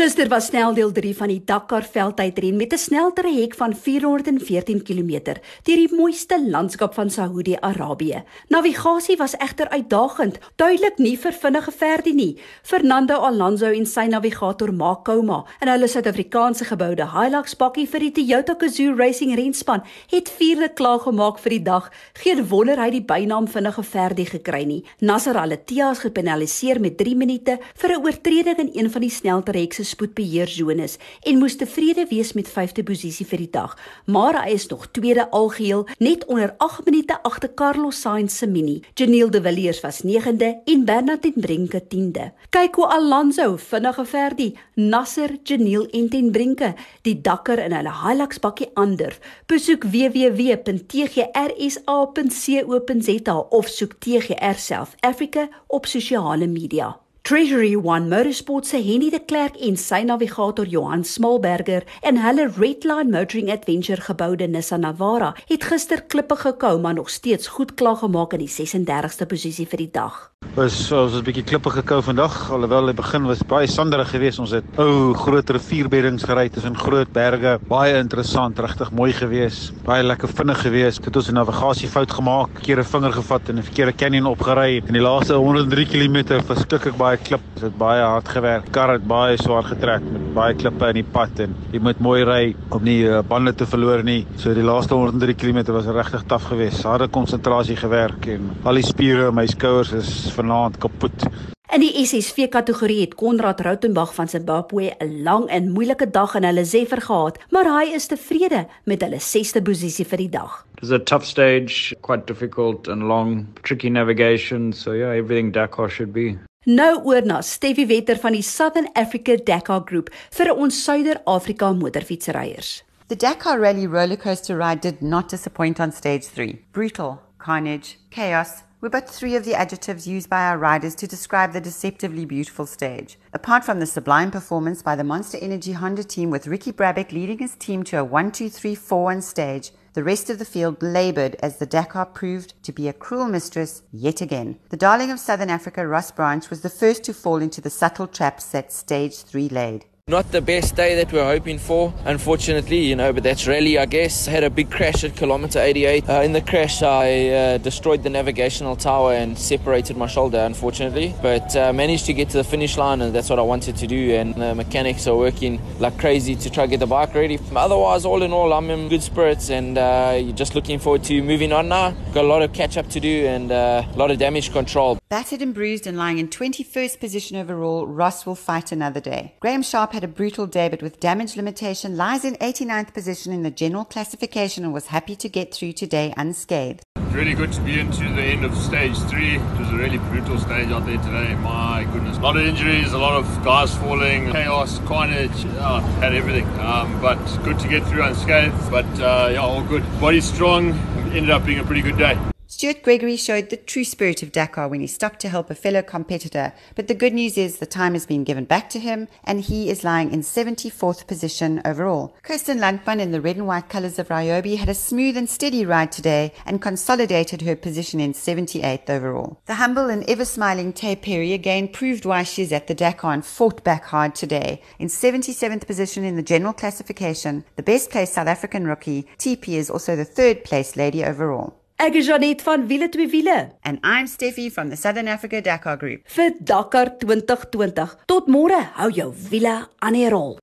Gister was sneldeel 3 van die Dakar veldtydren met 'n sneltrek van 414 km deur die mooiste landskap van Saudi-Arabië. Navigasie was egter uitdagend, duidelik nie vir vinnige verdie nie. Fernando Alonso en sy navigator Mark Kouma en hulle Suid-Afrikaanse geboude Hilux bakkie vir die Toyota Gazoo Racing renspan het vierde klaar gemaak vir die dag. Geen wonder hy die bynaam vinnige verdie gekry nie. Nasser Al-Attiyah is gepenaliseer met 3 minute vir 'n oortreding in een van die sneltreks se spoedbeheersones en moes tevrede wees met 5de posisie vir die dag. Maar hy is nog tweede algeheel, net onder 8 minute agter Carlos Sainz se Mini. Janiel De Villiers was 9de en Bernard Ten Brinke 10de. Kyk hoe Alonso vinnige verdie, Nasser, Janiel en Ten Brinke die dakker in hulle Hilux bakkie ander. Besoek www.tgrsa.co.za of soek TGR South Africa op sosiale media. Treasury One Motorsport se Henny de Klerk en sy navigator Johan Smalberger en hulle Redline Motoring Adventure geboude Nissan Navara het gister klippe gekou maar nog steeds goed klaar gemaak in die 36ste posisie vir die dag. Was ons het 'n bietjie klippe gekou vandag alhoewel die begin was baie sanderig geweest. Ons het ou groot rivierbeddings gery tussen groot berge. Baie interessant, regtig mooi geweest. Baie lekker vinnig geweest. Het ons 'n navigasiefout gemaak, keer 'n vinger gevat en 'n verkeerde canyon opgery. In die laaste 103 km verskriklik baie klip. Dit het baie hard gewerk. Kar het baie swaar getrek met baie klippe in die pad en jy moet mooi ry om nie uh, bande te verloor nie. So die laaste 103 km was regtig taaf geweest. Harde konsentrasie gewerk en al die spiere in my skouers is vanaand kapot. In die SSV kategorie het Konrad Rautenbach van Zimbabwe 'n lang en moeilike dag in hulle Zephyr gehad, maar hy is tevrede met hulle 6ste posisie vir die dag. It was a tough stage, quite difficult and long, tricky navigation, so yeah, everything Dakar should be. Nou oor na Steffi Wetter van die Southern Africa Dakar Group vir ons Suider-Afrika motorfietsryers. The Dakar Rally rollercoaster ride did not disappoint on stage 3. Brutal, carnage, chaos, were but three of the adjectives used by our riders to describe the deceptively beautiful stage. Apart from the sublime performance by the Monster Energy Honda team with Ricky Brabeck leading his team to a 1 2 3 4 on stage, the rest of the field laboured as the Dakar proved to be a cruel mistress yet again. The darling of Southern Africa, Ross Branch, was the first to fall into the subtle traps that stage 3 laid. Not the best day that we are hoping for, unfortunately, you know, but that's rally, I guess. Had a big crash at kilometer 88. Uh, in the crash, I uh, destroyed the navigational tower and separated my shoulder, unfortunately, but uh, managed to get to the finish line, and that's what I wanted to do. And the mechanics are working like crazy to try to get the bike ready. Otherwise, all in all, I'm in good spirits and uh, just looking forward to moving on now. Got a lot of catch up to do and uh, a lot of damage control. Battered and bruised and lying in 21st position overall, Ross will fight another day. Graham Sharp had a brutal day, but with damage limitation, lies in 89th position in the general classification and was happy to get through today unscathed. Really good to be into the end of stage three. It was a really brutal stage out there today. My goodness, a lot of injuries, a lot of guys falling, chaos, carnage, yeah, had everything. Um, but good to get through unscathed. But uh, yeah, all good. Body strong. Ended up being a pretty good day. Stuart Gregory showed the true spirit of Dakar when he stopped to help a fellow competitor, but the good news is the time has been given back to him and he is lying in 74th position overall. Kirsten Landman in the red and white colours of Ryobi had a smooth and steady ride today and consolidated her position in 78th overall. The humble and ever smiling Tay Perry again proved why she is at the Dakar and fought back hard today. In 77th position in the general classification, the best placed South African rookie, TP is also the third place lady overall. Ek is Janet van Wiele twee Wiele. And I'm Steffi from the Southern Africa Dakar Group. Vir Dakar 2020. Tot môre, hou jou wiele aan die rol.